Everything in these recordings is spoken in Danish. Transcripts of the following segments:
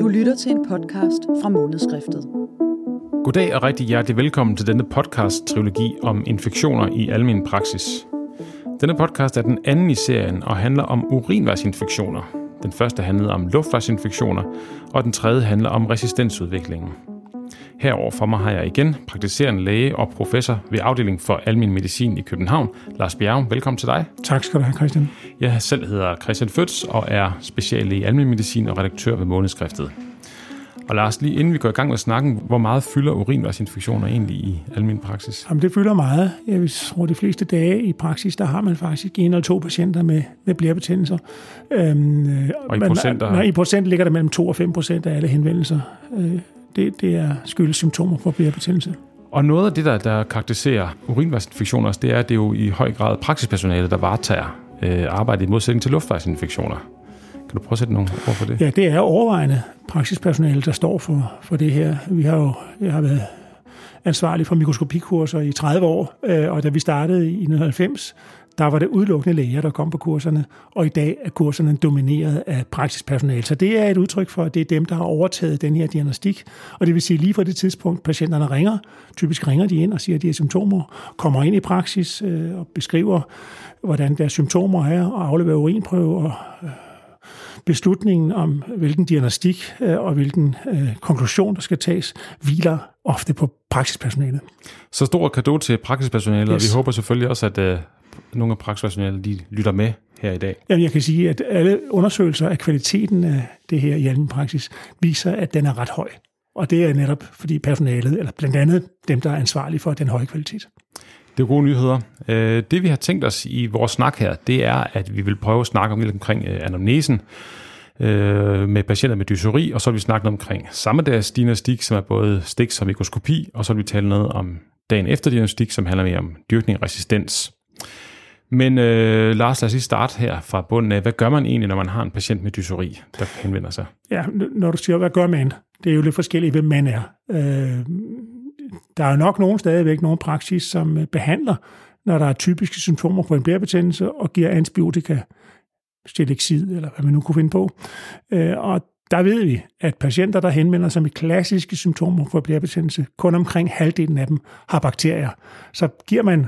Du lytter til en podcast fra Månedskriftet. Goddag og rigtig hjertelig velkommen til denne podcast-trilogi om infektioner i almen praksis. Denne podcast er den anden i serien og handler om urinvejsinfektioner. Den første handlede om luftvejsinfektioner, og den tredje handler om resistensudviklingen. Herover for mig har jeg igen praktiserende læge og professor ved afdeling for almen medicin i København, Lars Bjerg. Velkommen til dig. Tak skal du have, Christian. Jeg selv hedder Christian Føds og er speciallæge i almen medicin og redaktør ved Månedskriftet. Og Lars, lige inden vi går i gang med snakken, hvor meget fylder urinvejsinfektioner egentlig i almen praksis? Jamen, det fylder meget. Jeg tror, de fleste dage i praksis, der har man faktisk en eller to patienter med, med blærebetændelser. Øhm, og i procent? Nej, i procent ligger der mellem 2 og 5 procent af alle henvendelser. Øh, det, det er skyldes symptomer på blærebetændelse. Og noget af det, der, der karakteriserer urinvejsinfektioner, det er, at det er jo i høj grad praksispersonale, der varetager øh, arbejdet i modsætning til luftvejsinfektioner. Kan du prøve at sætte nogle ord på det? Ja, det er overvejende praksispersonale, der står for, for det her. Vi har jo, jeg har været ansvarlig for mikroskopikurser i 30 år, øh, og da vi startede i 1990, der var det udelukkende læger, der kom på kurserne, og i dag er kurserne domineret af praksispersonale. Så det er et udtryk for, at det er dem, der har overtaget den her diagnostik. Og det vil sige, lige fra det tidspunkt, patienterne ringer, typisk ringer de ind og siger, at de har symptomer, kommer ind i praksis øh, og beskriver, hvordan deres symptomer er, og afleverer urinprøve og øh, beslutningen om, hvilken diagnostik øh, og hvilken øh, konklusion, der skal tages, hviler ofte på praksispersonalet. Så stor kado til praksispersonalet, yes. og vi håber selvfølgelig også, at øh, nogle af praksispersonalet de lytter med her i dag. Jamen, jeg kan sige, at alle undersøgelser af kvaliteten af det her i almen praksis viser, at den er ret høj. Og det er netop fordi personalet, eller blandt andet dem, der er ansvarlige for den høje kvalitet. Det er gode nyheder. Øh, det vi har tænkt os i vores snak her, det er, at vi vil prøve at snakke om lidt omkring øh, anamnesen øh, med patienter med dysori, og så vil vi snakke omkring samme dags diagnostik, som er både stik og mikroskopi, og så vil vi tale noget om dagen efter diagnostik, som handler mere om dyrkning og resistens. Men øh, Lars, lad os lige starte her fra bunden af. Hvad gør man egentlig, når man har en patient med dysori, der henvender sig? Ja, når du siger, hvad gør man? Det er jo lidt forskelligt, hvem man er. Øh, der er nok nogen stadigvæk nogen praksis, som øh, behandler, når der er typiske symptomer på en blærebetændelse, og giver antibiotika, stelexid, eller hvad man nu kunne finde på. Øh, og der ved vi, at patienter, der henvender sig med klassiske symptomer på blærebetændelse, kun omkring halvdelen af dem har bakterier. Så giver man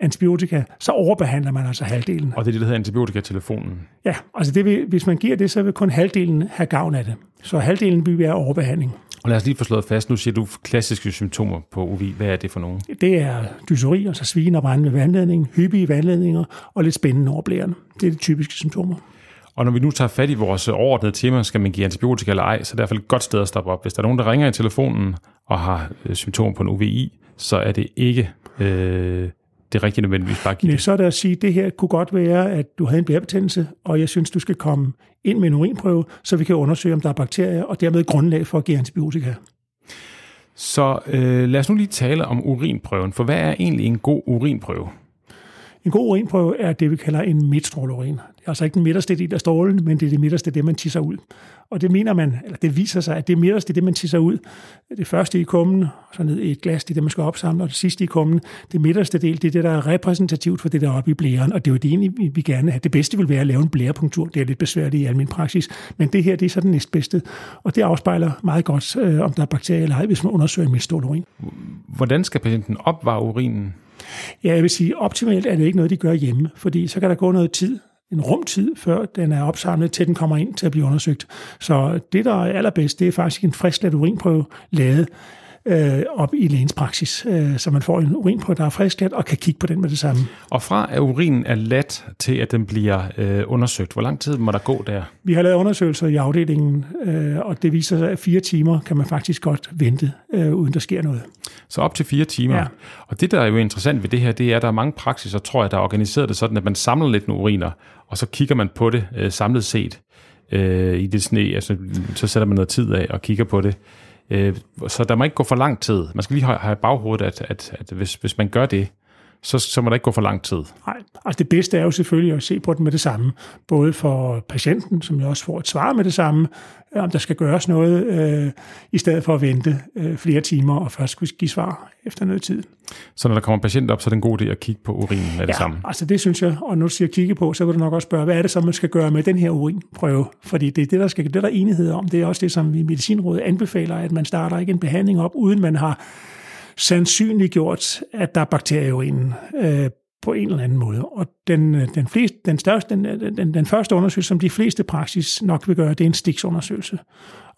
antibiotika, så overbehandler man altså halvdelen. Og det er det, der hedder antibiotikatelefonen? Ja, altså det vil, hvis man giver det, så vil kun halvdelen have gavn af det. Så halvdelen vil være overbehandling. Og lad os lige få slået fast, nu siger du klassiske symptomer på UVI. Hvad er det for nogen? Det er dysori, altså svin og brændende vandledning, hyppige vandledninger og lidt spændende over blæren. Det er de typiske symptomer. Og når vi nu tager fat i vores overordnede tema, skal man give antibiotika eller ej, så er det i hvert fald et godt sted at stoppe op. Hvis der er nogen, der ringer i telefonen og har øh, symptomer på en UVI, så er det ikke øh, det er rigtig nødvendigvis bare give det. Så er det at sige, at det her kunne godt være, at du havde en blærebetændelse, og jeg synes, du skal komme ind med en urinprøve, så vi kan undersøge, om der er bakterier, og dermed grundlag for at give antibiotika. Så øh, lad os nu lige tale om urinprøven, for hvad er egentlig en god urinprøve? En god urinprøve er det, vi kalder en midtstråleurin. Det altså ikke den midterste del af strålen, men det er det midterste, det man tisser ud. Og det mener man, eller det viser sig, at det midterste, det man tisser ud, det første i kummen, så ned i et glas, det er det, man skal opsamle, og det sidste i kummen, det midterste del, det er det, der er repræsentativt for det, der er oppe i blæren, og det er jo det egentlig, vi gerne have. Det bedste vil være at lave en blærepunktur. Det er lidt besværligt i almindelig praksis, men det her, det er så den næstbedste, og det afspejler meget godt, øh, om der er bakterier eller ej, hvis man undersøger en midtstråleurin. Hvordan skal patienten opvare urinen? Ja, jeg vil sige, optimalt er det ikke noget, de gør hjemme, fordi så kan der gå noget tid, en rumtid, før den er opsamlet, til den kommer ind til at blive undersøgt. Så det, der er allerbedst, det er faktisk en frisk urinprøve lavet øh, op i lægens praksis, øh, så man får en urinprøve, der er frisklet, og kan kigge på den med det samme. Og fra at urinen er let til, at den bliver øh, undersøgt, hvor lang tid må der gå der? Vi har lavet undersøgelser i afdelingen, øh, og det viser sig, at fire timer kan man faktisk godt vente, øh, uden der sker noget. Så op til fire timer. Ja. Og det, der er jo interessant ved det her, det er, at der er mange praksiser, tror jeg, der er organiseret det sådan, at man samler lidt nogle uriner, og så kigger man på det øh, samlet set øh, i det sne. Altså, så sætter man noget tid af og kigger på det. Øh, så der må ikke gå for lang tid. Man skal lige have i baghovedet, at, at, at hvis, hvis man gør det, så, så må der ikke gå for lang tid. Nej, altså det bedste er jo selvfølgelig at se på den med det samme. Både for patienten, som jo også får et svar med det samme, øh, om der skal gøres noget, øh, i stedet for at vente øh, flere timer og først skulle give svar efter noget tid. Så når der kommer patient op, så er det en god idé at kigge på urinen med det Ja, samme. altså det synes jeg, og når du siger kigge på, så vil du nok også spørge, hvad er det så, man skal gøre med den her urinprøve? Fordi det er det, der skal det er der er enighed om. Det er også det, som vi i Medicinrådet anbefaler, at man starter ikke en behandling op, uden man har sandsynliggjort, at der er bakterier i urinen øh, på en eller anden måde. Og den, øh, den, flest, den, største, den, den, den første undersøgelse, som de fleste praksis nok vil gøre, det er en stiksundersøgelse.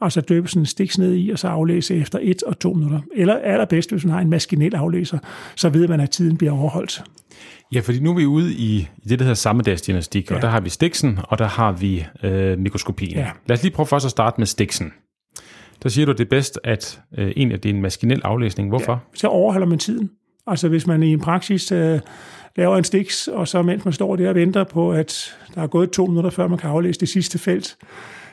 Altså døbe sådan en stiks ned i, og så aflæse efter et og to minutter. Eller allerbedst, hvis man har en maskinel aflæser, så ved man, at tiden bliver overholdt. Ja, fordi nu er vi ude i, i det, der hedder sammedagsdiagnostik, ja. og der har vi stiksen, og der har vi øh, mikroskopien. Ja. Lad os lige prøve først at starte med stiksen. Der siger du, at det er bedst, at øh, en af det er en maskinel aflæsning. Hvorfor? Ja. så overholder man tiden. Altså hvis man i en praksis øh, laver en stiks, og så mens man står der og venter på, at der er gået to minutter, før man kan aflæse det sidste felt,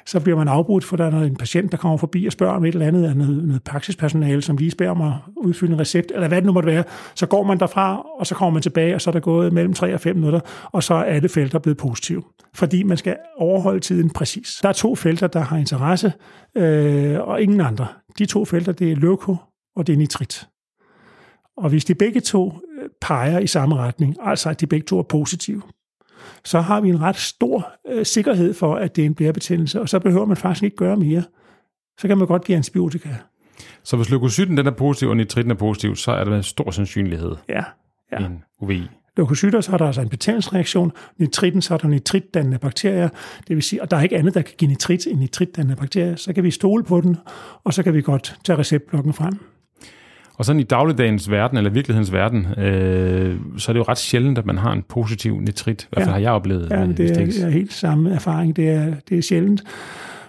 så bliver man afbrudt, for der er en patient, der kommer forbi og spørger om et eller andet, af noget, noget praksispersonale, som lige spørger om at udfylde en recept, eller hvad det nu måtte være. Så går man derfra, og så kommer man tilbage, og så er der gået mellem 3 og 5 minutter, og så er alle felter blevet positive. Fordi man skal overholde tiden præcis. Der er to felter, der har interesse, øh, og ingen andre. De to felter, det er løko og det er nitrit. Og hvis de begge to øh, peger i samme retning, altså at de begge to er positive, så har vi en ret stor øh, sikkerhed for, at det er en blærebetændelse, og så behøver man faktisk ikke gøre mere. Så kan man godt give antibiotika. Så hvis leukocyten den er positiv, og nitritten er positiv, så er der med stor sandsynlighed Ja, ja. en UVI. Leukocytter, så er der altså en betændelsesreaktion. Nitritten, så er der nitritdannende bakterier. Det vil sige, at der er ikke andet, der kan give nitrit end nitritdannende bakterier. Så kan vi stole på den, og så kan vi godt tage receptblokken frem. Og sådan i dagligdagens verden, eller virkelighedens verden, øh, så er det jo ret sjældent, at man har en positiv nitrit. I hvert fald Ja. har jeg oplevet Ja, men det er, er helt samme erfaring. Det er, det er sjældent.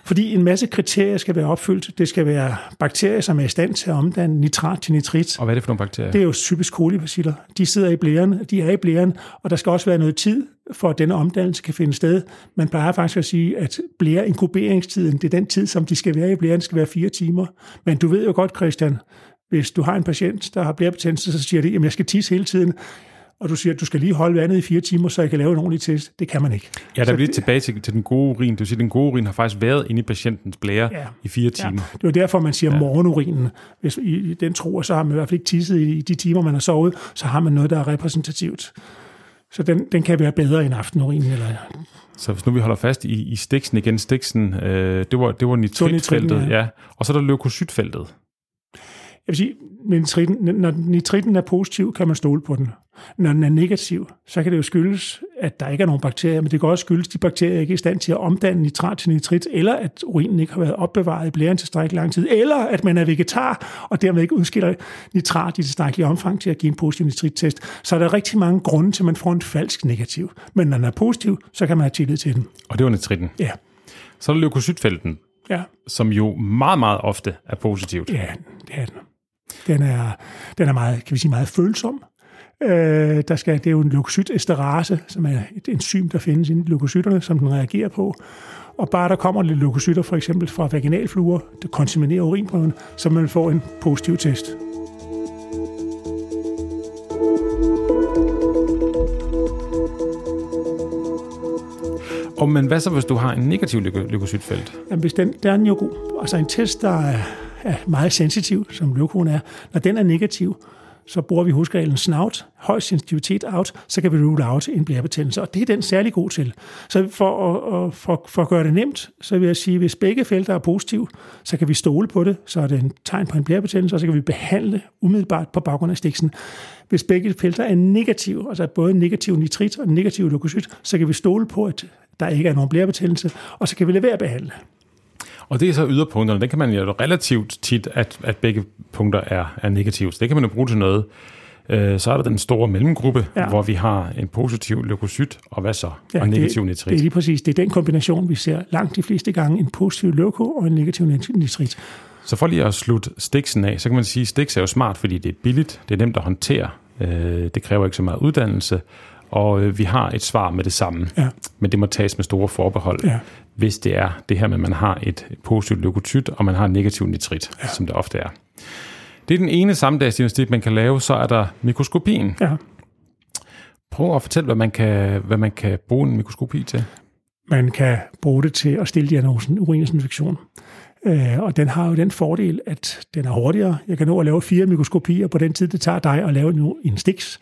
Fordi en masse kriterier skal være opfyldt. Det skal være bakterier, som er i stand til at omdanne nitrat til nitrit. Og hvad er det for nogle bakterier? Det er jo typisk kolibaciller. De sidder i blæren, de er i blæren, og der skal også være noget tid, for at denne omdannelse kan finde sted. Man plejer faktisk at sige, at blære-inkuberingstiden, det er den tid, som de skal være i blæren, skal være fire timer. Men du ved jo godt, Christian, hvis du har en patient, der har blærebetændelse, så siger de, at jeg skal tisse hele tiden, og du siger, at du skal lige holde vandet i fire timer, så jeg kan lave en ordentlig test. Det kan man ikke. Ja, der er vi lidt tilbage til, til den gode urin. Det vil sige, at den gode urin har faktisk været inde i patientens blære Ja. i fire timer. Ja, det er derfor, man siger ja. morgenurinen. Hvis i, i den tror, så har man i hvert fald ikke tisset i, i de timer, man har sovet, så har man noget, der er repræsentativt. Så den, den kan være bedre end aftenurinen. Eller, Så hvis nu vi holder fast i, i stiksen igen, stiksen, øh, det var, det var nitritfeltet, ja. ja. Og så er der leukocytfeltet. Jeg vil sige, nitritten, når nitritten er positiv, kan man stole på den. Når den er negativ, så kan det jo skyldes, at der ikke er nogen bakterier, men det kan også skyldes, at de bakterier ikke er i stand til at omdanne nitrat til nitrit, eller at urinen ikke har været opbevaret i blæren tilstrækkelig lang tid, eller at man er vegetar, og dermed ikke udskiller nitrat i tilstrækkelig omfang til at give en positiv nitrittest. Så er der rigtig mange grunde til, at man får en falsk negativ. Men når den er positiv, så kan man have tillid til den. Og det var nitritten. Ja, Så er der leukocytfelten, ja, som jo meget, meget ofte er positivt. Ja, det er den. Den er, den er meget, kan vi sige, meget følsom. Øh, der skal, det er jo en leukocytesterase, som er et enzym, der findes inde i leukocytterne, som den reagerer på. Og bare der kommer lidt leukocytter, for eksempel fra vaginalfluer, der kontaminerer urinprøven, så man får en positiv test. Og men hvad så, hvis du har en negativ leuko- leukocytfelt? Jamen, hvis den, der er den jo god. Altså en test, der er, er meget sensitiv, som leukon er, når den er negativ, så bruger vi huskreglen SNOUT, høj sensitivitet out, så kan vi rule out en blærebetændelse, og det er den særlig god til. Så for at, at- for, for at gøre det nemt, så vil jeg sige, at hvis begge felter er positive, så kan vi stole på det, så er det en tegn på en blærebetændelse, og så kan vi behandle umiddelbart på baggrund af stiksen. Hvis begge felter er negative, altså både negativ nitrit og negativ leukocyt, så kan vi stole på, at der ikke er nogen blærebetændelse, og så kan vi lade være at behandle. Og det er så yderpunkterne. Det kan man jo relativt tit, at, at begge punkter er, er negative. Så det kan man jo bruge til noget. Øh, Så er der den store mellemgruppe, Ja. hvor vi har en positiv leukocyt, og hvad så? Ja, og negativ det, nitrit. Det er lige præcis. Det er den kombination, vi ser langt de fleste gange. En positiv leuko og en negativ nitrit. Så for lige at slutte stiksen af, så kan man sige, at stiks er jo smart, fordi det er billigt, det er nemt at håndtere, øh, det kræver ikke så meget uddannelse, og øh, vi har et svar med det samme. Ja. Men det må tages med store forbehold, Ja. Hvis det er det her med, at man har et positivt leukocyt, og man har en negativ nitrit, ja. som det ofte er. Det er den ene samdagsdiagnostik, man kan lave, så er der mikroskopien. Ja. Prøv at fortælle, hvad man kan, hvad man kan bruge en mikroskopi til. Man kan bruge det til at stille diagnosen urininfektion. Øh, og den har jo den fordel, at den er hurtigere. Jeg kan nå at lave fire mikroskopier på den tid, det tager dig at lave en stiks.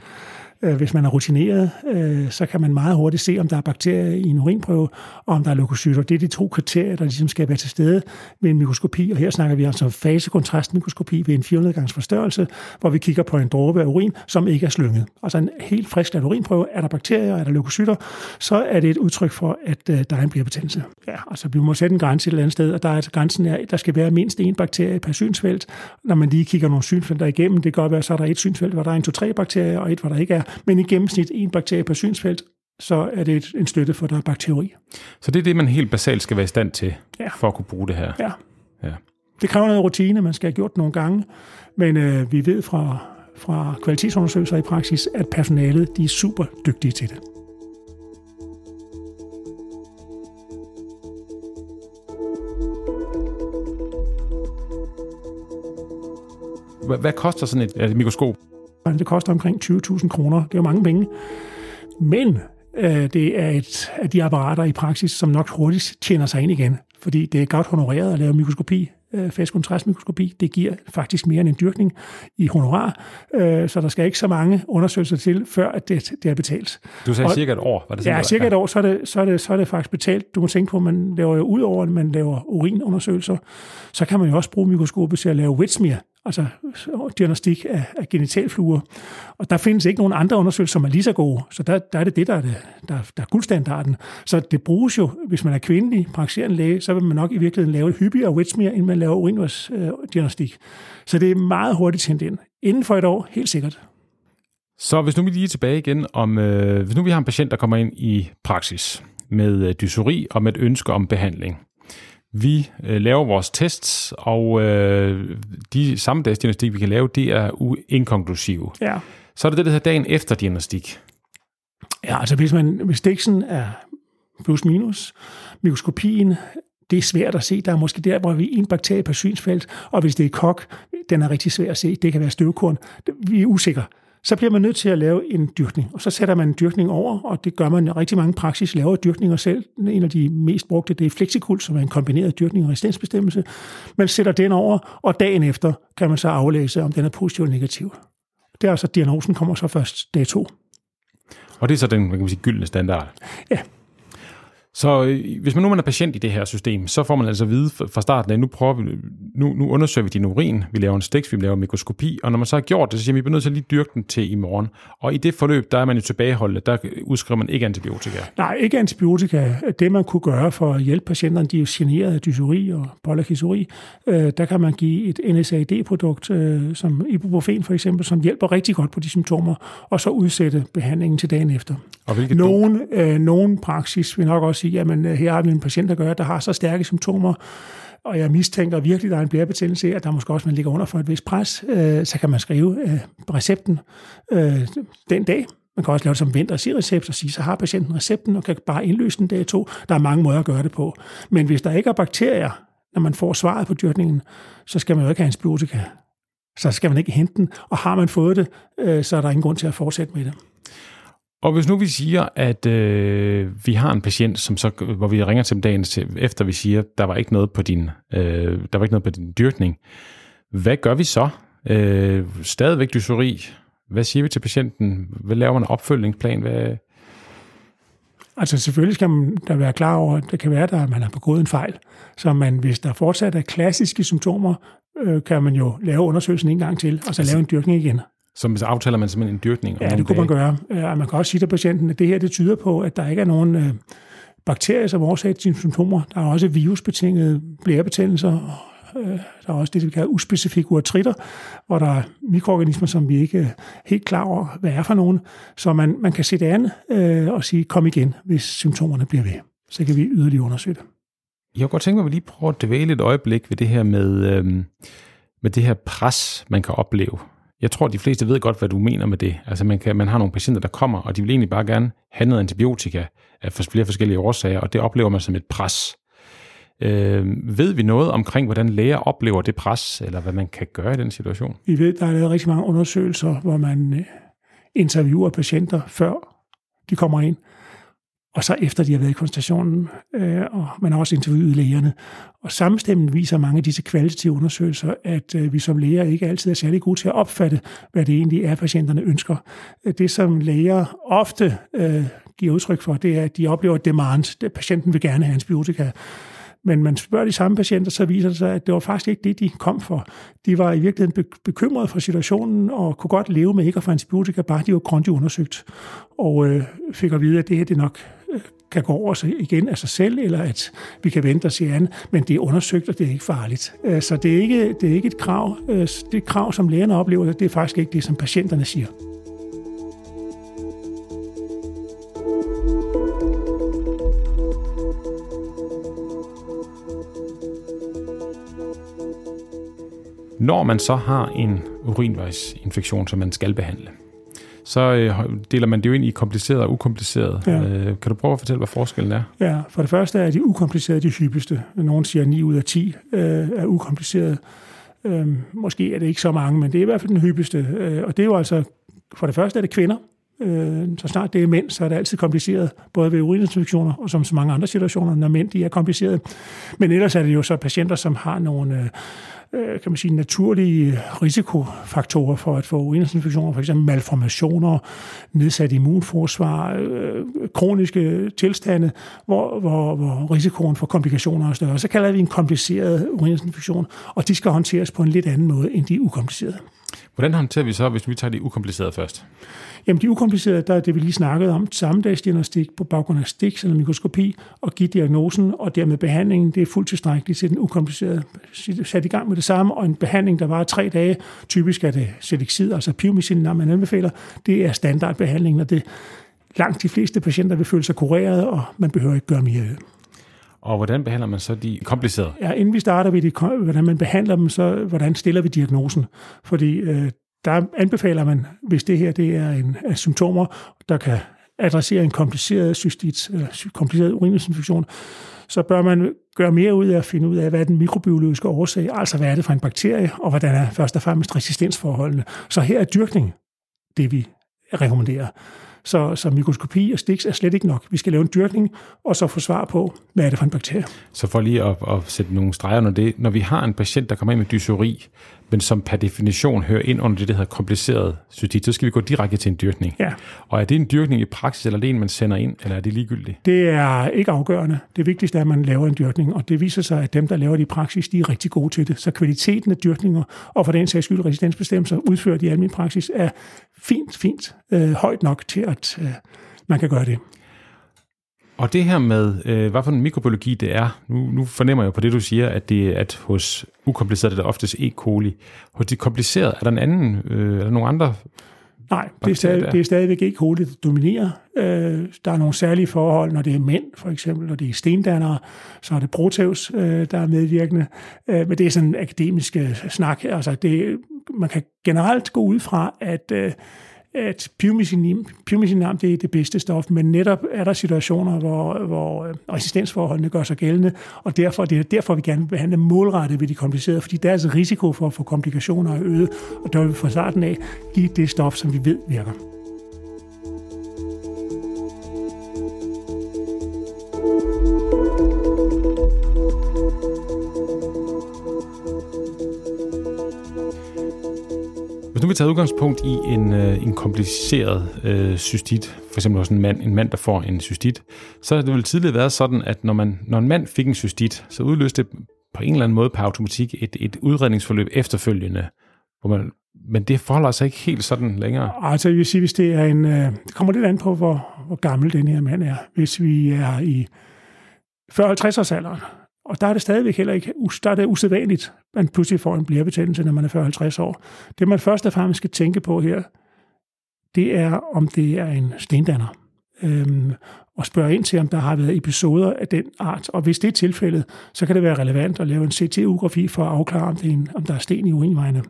Øh, hvis man er rutineret, øh, så kan man meget hurtigt se, om der er bakterier i en urinprøve, og om der er leukocytter. Det er de to kriterier, der ligesom skal være til stede ved en mikroskopi. Og her snakker vi altså fasekontrastmikroskopi ved en 400 gangs forstørrelse, hvor vi kigger på en dråbe af urin, som ikke er slynget. Altså en helt frisk urinprøve. Er der bakterier, er der leukocytter, så er det et udtryk for, at øh, der er en blærebetændelse. Ja, altså vi må sætte en grænse et eller andet sted, og der er altså grænsen er, der skal være mindst én bakterie per synsfelt. Når man lige kigger nogle synsfelter igennem, det kan godt være, så er der et synsfelt, hvor der er en, to, tre bakterier, og et, hvor der ikke er men i gennemsnit en bakterie per synsfelt, så er det en støtte for, der er bakteri. Så det er det, man helt basalt skal være i stand til, ja. for at kunne bruge det her? Ja. ja. Det kræver noget rutine, man skal have gjort nogle gange, men øh, vi ved fra, fra kvalitetsundersøgelser i praksis, at personalet de er super dygtige til det. Hvad koster sådan et, et mikroskop? Det koster omkring 20.000 kroner. Det er jo mange penge. Men øh, det er et af de apparater i praksis, som nok hurtigt tjener sig ind igen. Fordi det er godt honoreret at lave mikroskopi, øh, fast kontrastmikroskopi. Det giver faktisk mere end en dyrkning i honorar. Øh, så der skal ikke så mange undersøgelser til, før at det, det er betalt. Du sagde og, cirka et år, var det sådan? Ja, cirka et år, så er, det, så, er det, så er det faktisk betalt. Du må tænke på, at man laver jo ud over, at man laver urinundersøgelser, så kan man jo også bruge mikroskopet til at lave wet altså diagnostik af, af genitalfluer. Og der findes ikke nogen andre undersøgelser, som er lige så gode. Så der, der er det det, der er, det, der, der er guldstandarden. Så det bruges jo, hvis man er kvindelig praktiserende læge, så vil man nok i virkeligheden lave et hyppigere wet end man laver urinvejsdiagnostik. Så det er meget hurtigt tændt ind. Inden for et år, helt sikkert. Så hvis nu vi lige er tilbage igen om, øh, hvis nu vi har en patient, der kommer ind i praksis med øh, dysuri dysori og med et ønske om behandling, vi øh, laver vores tests, og øh, de sammendagsdiagnostik, vi kan lave, det er inkonklusive. Ja. Så er det det, der hedder dagen efter diagnostik. Ja, altså hvis, man, hvis stiksen er plus minus, mikroskopien, det er svært at se. Der er måske der, hvor vi en bakterie per synsfelt, og hvis det er kok, den er rigtig svær at se. Det kan være støvkorn. Vi er usikre så bliver man nødt til at lave en dyrkning. Og så sætter man en dyrkning over, og det gør man rigtig mange praksis, laver dyrkninger selv. En af de mest brugte, det er Flexikult, som er en kombineret dyrkning og resistensbestemmelse. Man sætter den over, og dagen efter kan man så aflæse, om den er positiv eller negativ. Det er altså, diagnosen kommer så først dag to. Og det er så den, man kan sige, gyldne standard? Ja, så øh, hvis man nu man er patient i det her system, så får man altså at vide fra starten af, nu, prøver vi, nu, nu undersøger vi din urin, vi laver en stiks, vi laver en mikroskopi, og når man så har gjort det, så siger vi, vi er nødt til at lige dyrke den til i morgen. Og i det forløb, der er man jo tilbageholdet, der udskriver man ikke antibiotika. Nej, ikke antibiotika. Det man kunne gøre for at hjælpe patienterne, de er jo generet af dysuri og polakisuri, øh, der kan man give et NSAID-produkt, øh, som ibuprofen for eksempel, som hjælper rigtig godt på de symptomer, og så udsætte behandlingen til dagen efter. Og nogen, øh, nogen praksis vil nok også sige, at øh, her har vi en patient, der gør, der har så stærke symptomer, og jeg mistænker virkelig, at der er en blærebetændelse, at der måske også man ligger under for et vist pres, øh, så kan man skrive øh, recepten øh, den dag. Man kan også lave det som vent og sige recept og sige, så har patienten recepten og kan bare indløse den dag to. Der er mange måder at gøre det på. Men hvis der ikke er bakterier, når man får svaret på dyrkningen, så skal man jo ikke have antibiotika. Så skal man ikke hente den, og har man fået det, øh, så er der ingen grund til at fortsætte med det. Og hvis nu vi siger, at øh, vi har en patient, som så, hvor vi ringer til dem dagen efter, vi siger, der var ikke noget på din, øh, der var ikke noget på din dyrkning, hvad gør vi så? Øh, stadigvæk dysori. Hvad siger vi til patienten? Hvad laver man en opfølgningsplan? Hvad... Altså selvfølgelig skal man da være klar over, at det kan være, at man har begået en fejl. Så man, hvis der fortsat er klassiske symptomer, øh, kan man jo lave undersøgelsen en gang til, og så lave en dyrkning igen. Så aftaler man simpelthen en dyrkning? Ja, det kunne man gøre. Ja, man kan også sige til patienten, at det her det tyder på, at der ikke er nogen øh, bakterier som årsag til symptomer. Der er også virusbetingede blærebetændelser, øh, der er også det, vi kalder uspecifikke urtritter, hvor der er mikroorganismer, som vi ikke er helt klar over, hvad er for nogen. Så man, man kan sætte an øh, og sige, kom igen, hvis symptomerne bliver ved. Så kan vi yderligere undersøge det. Jeg kunne godt tænke mig, at vi lige prøver at dvæle et øjeblik ved det her med, øh, med det her pres, man kan opleve jeg tror, de fleste ved godt, hvad du mener med det. Altså, man, kan, man har nogle patienter, der kommer, og de vil egentlig bare gerne have noget antibiotika af flere forskellige årsager, og det oplever man som et pres. Øh, ved vi noget omkring, hvordan læger oplever det pres, eller hvad man kan gøre i den situation? Vi ved, der er lavet rigtig mange undersøgelser, hvor man øh, interviewer patienter før de kommer ind. Og så efter de har været i koncentrationen, øh, og man har også interviewet lægerne. Og sammenstemmen viser mange af disse kvalitative undersøgelser, at øh, vi som læger ikke altid er særlig gode til at opfatte, hvad det egentlig er, patienterne ønsker. Det, som læger ofte øh, giver udtryk for, det er, at de oplever demand. At patienten vil gerne have antibiotika. Men man spørger de samme patienter, så viser det sig, at det var faktisk ikke det, de kom for. De var i virkeligheden bekymrede for situationen og kunne godt leve med ikke at få antibiotika, bare de var grundigt undersøgt. Og øh, fik at vide, at det her det nok kan gå over sig igen af sig selv, eller at vi kan vente og se an, men det er undersøgt, og det er ikke farligt. Øh, så det er ikke, det er ikke et krav. Øh, det krav, som lægerne oplever, det er faktisk ikke det, som patienterne siger. Når man så har en urinvejsinfektion, som man skal behandle, så øh, deler man det jo ind i kompliceret og ukompliceret. Ja. Øh, kan du prøve at fortælle, hvad forskellen er? Ja, for det første er de ukomplicerede de hyppigste. Nogen siger 9 ud af 10 øh, er ukomplicerede. Øh, måske er det ikke så mange, men det er i hvert fald den hyppigste. Øh, og det er jo altså, for det første er det kvinder. Øh, så snart det er mænd, så er det altid kompliceret, både ved urininfektioner og som så mange andre situationer, når mænd de er komplicerede. Men ellers er det jo så patienter, som har nogle... Øh, øh kan man sige, naturlige risikofaktorer for at få urininfektioner, f.eks. malformationer, nedsat immunforsvar, øh, kroniske tilstande, hvor, hvor, hvor risikoen for komplikationer er større. Så kalder vi en kompliceret urininfektion, og de skal håndteres på en lidt anden måde end de ukomplicerede. Hvordan håndterer vi så, hvis vi tager de ukomplicerede først? Jamen de ukomplicerede, der er det, vi lige snakkede om, sammendagsdiagnostik på baggrund af stik eller mikroskopi, og give diagnosen og dermed behandlingen, det er fuldt tilstrækkeligt til den ukomplicerede. Sat i gang med det samme, og en behandling, der var tre dage, typisk er det selexid, altså piomicin, når man anbefaler, det er standardbehandlingen, og det langt de fleste patienter vil føle sig kureret, og man behøver ikke gøre mere og hvordan behandler man så de komplicerede? Ja, inden vi starter ved, de, hvordan man behandler dem, så hvordan stiller vi diagnosen? Fordi øh, der anbefaler man, hvis det her det er en er symptomer, der kan adressere en kompliceret cystit, eller kompliceret urininfektion, så bør man gøre mere ud af at finde ud af, hvad er den mikrobiologiske årsag, altså hvad er det for en bakterie, og hvordan er først og fremmest resistensforholdene. Så her er dyrkning det, vi rekommenderer. Så, så mikroskopi og stiks er slet ikke nok. Vi skal lave en dyrkning, og så få svar på, hvad er det for en bakterie. Så for lige at, at sætte nogle streger under det, når vi har en patient, der kommer ind med dysori, men som per definition hører ind under det, der hedder kompliceret cytit, så skal vi gå direkte til en dyrkning. Ja. Og er det en dyrkning i praksis, eller er det en, man sender ind, eller er det ligegyldigt? Det er ikke afgørende. Det vigtigste er, at man laver en dyrkning, og det viser sig, at dem, der laver det i praksis, de er rigtig gode til det. Så kvaliteten af dyrkninger, og for den sags skyld resistensbestemmelser, udført i almindelig praksis, er fint, fint øh, højt nok til, at øh, man kan gøre det. Og det her med, øh, hvad for en mikrobiologi det er, nu, nu fornemmer jeg på det, du siger, at det at hos ukompliceret er det oftest E. coli. Hos de komplicerede, er der en anden, øh, er der nogle andre Nej, det er, stadig, det er stadigvæk E. coli, der dominerer. Øh, der er nogle særlige forhold, når det er mænd, for eksempel, når det er stendannere, så er det Proteus, øh, der er medvirkende. Øh, men det er sådan en akademisk snak. Altså, det, man kan generelt gå ud fra, at øh, at pyromisinam det er det bedste stof, men netop er der situationer, hvor, hvor øh, resistensforholdene gør sig gældende, og derfor det er derfor, vi gerne vil behandle målrettet ved de komplicerede, fordi deres altså risiko for at få komplikationer er øget, og der vil vi fra starten af give det stof, som vi ved virker. Nu vi taget udgangspunkt i en, øh, en kompliceret øh, cystit, for eksempel hos en mand, en mand, der får en cystit, så har det vel tidligere været sådan, at når, man, når en mand fik en cystit, så udløste det på en eller anden måde per automatik et, et udredningsforløb efterfølgende, hvor man, men det forholder sig ikke helt sådan længere. Altså, jeg vil sige, hvis det er en... Øh, det kommer lidt an på, hvor, hvor gammel den her mand er. Hvis vi er i 40-50-årsalderen, og der er det stadigvæk heller ikke, der er det usædvanligt, at man pludselig får en blærebetændelse, når man er 40-50 år. Det, man først og fremmest skal tænke på her, det er, om det er en stendanner. Øhm, og spørge ind til, om der har været episoder af den art. Og hvis det er tilfældet, så kan det være relevant at lave en CT-ugrafi for at afklare, om, det er en, om der er sten i urinvejene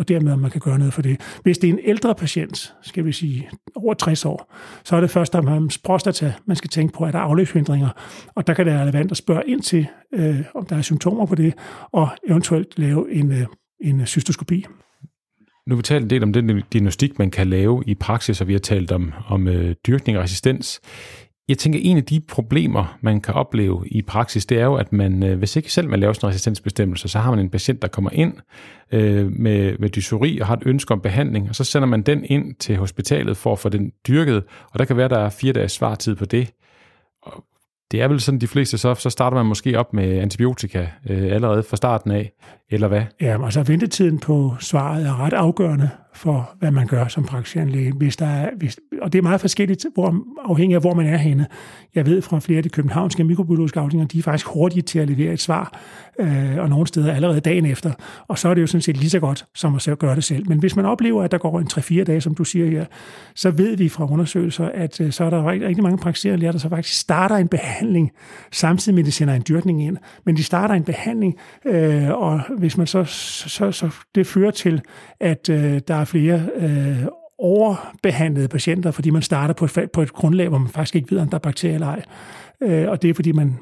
og dermed om man kan gøre noget for det. Hvis det er en ældre patient, skal vi sige over 60 år, så er det først at man prostata, man skal tænke på, at der er afløbshindringer, og der kan det være relevant at spørge ind til, øh, om der er symptomer på det, og eventuelt lave en, øh, en cystoskopi. Nu har vi talt en del om den diagnostik, man kan lave i praksis, og vi har talt om, om øh, dyrkning og resistens. Jeg tænker, en af de problemer, man kan opleve i praksis, det er jo, at man, øh, hvis ikke selv man laver sådan en resistensbestemmelse, så har man en patient, der kommer ind øh, med, med dysori og har et ønske om behandling, og så sender man den ind til hospitalet for at få den dyrket, og der kan være, der er fire dages svartid på det. Og det er vel sådan, de fleste, så, så starter man måske op med antibiotika øh, allerede fra starten af, eller hvad? Ja, altså ventetiden på svaret er ret afgørende for, hvad man gør som praktiserende læge. Hvis der er, hvis, og det er meget forskelligt, hvor, afhængig af, hvor man er henne. Jeg ved fra flere af de københavnske mikrobiologiske afdelinger, de er faktisk hurtige til at levere et svar, øh, og nogle steder allerede dagen efter. Og så er det jo sådan set lige så godt, som at gøre det selv. Men hvis man oplever, at der går en 3-4 dage, som du siger her, så ved vi fra undersøgelser, at øh, så er der rigtig, rigtig mange praktiserende læger, der så faktisk starter en behandling, samtidig med, at de sender en dyrkning ind. Men de starter en behandling, øh, og hvis man så, så, så det fører til, at øh, der er flere øh, overbehandlede patienter, fordi man starter på et, på et grundlag, hvor man faktisk ikke ved, om der er bakterier eller ej. Øh, og det er, fordi man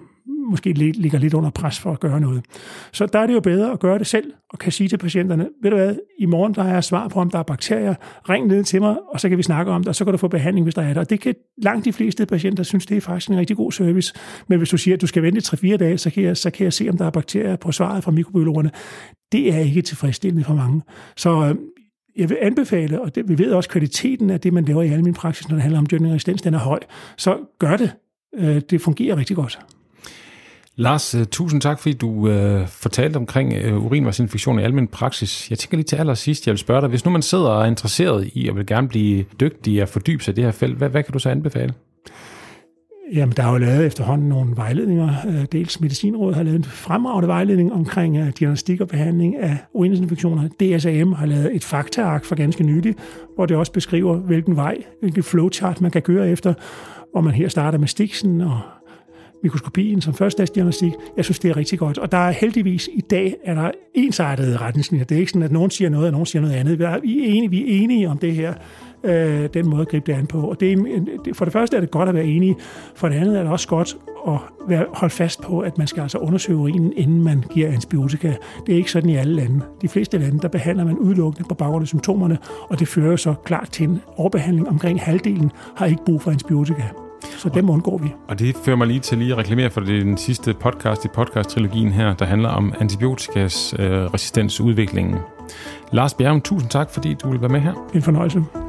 måske ligger lidt under pres for at gøre noget. Så der er det jo bedre at gøre det selv, og kan sige til patienterne, ved du hvad, i morgen der er svar på, om der er bakterier, ring ned til mig, og så kan vi snakke om det, og så kan du få behandling, hvis der er det. Og det kan langt de fleste patienter synes, det er faktisk en rigtig god service. Men hvis du siger, at du skal vente 3-4 dage, så kan, jeg, så kan jeg se, om der er bakterier på svaret fra mikrobiologerne. Det er ikke tilfredsstillende for mange. Så øh, jeg vil anbefale, og det, vi ved også, kvaliteten af det, man laver i almindelig praksis, når det handler om dyrkning og resistens, den er høj. Så gør det. Øh, det fungerer rigtig godt. Lars, øh, tusind tak, fordi du øh, fortalte omkring øh, urinvejsinfektion i almindelig praksis. Jeg tænker lige til allersidst, jeg vil spørge dig, hvis nu man sidder og er interesseret i og vil gerne blive dygtig og fordybe sig i det her felt, hvad, hvad kan du så anbefale? Jamen, der er jo lavet efterhånden nogle vejledninger. Øh, dels Medicinrådet har lavet en fremragende vejledning omkring øh, diagnostik og behandling af urininfektioner. DSAM har lavet et faktaark for ganske nylig, hvor det også beskriver, hvilken vej, hvilken flowchart man kan køre efter, hvor man her starter med stiksen og mikroskopien som førstedagsdiagnostik. Jeg synes, det er rigtig godt. Og der er heldigvis i dag er der ensartede retningslinjer. Det er ikke sådan, at nogen siger noget, og nogen siger noget andet. Vi er enige, vi er enige om det her øh, den måde at gribe det an på. Og det er, for det første er det godt at være enige, for det andet er det også godt at være, holde fast på, at man skal altså undersøge urinen, inden man giver antibiotika. Det er ikke sådan i alle lande. De fleste lande, der behandler man udelukkende på baggrund af symptomerne, og det fører så klart til en overbehandling. Omkring halvdelen har ikke brug for antibiotika. Så dem undgår vi. Og det fører mig lige til lige at reklamere for det den sidste podcast i podcast-trilogien her, der handler om antibiotikas øh, resistensudviklingen. Lars Bjerg, tusind tak, fordi du vil være med her. En fornøjelse.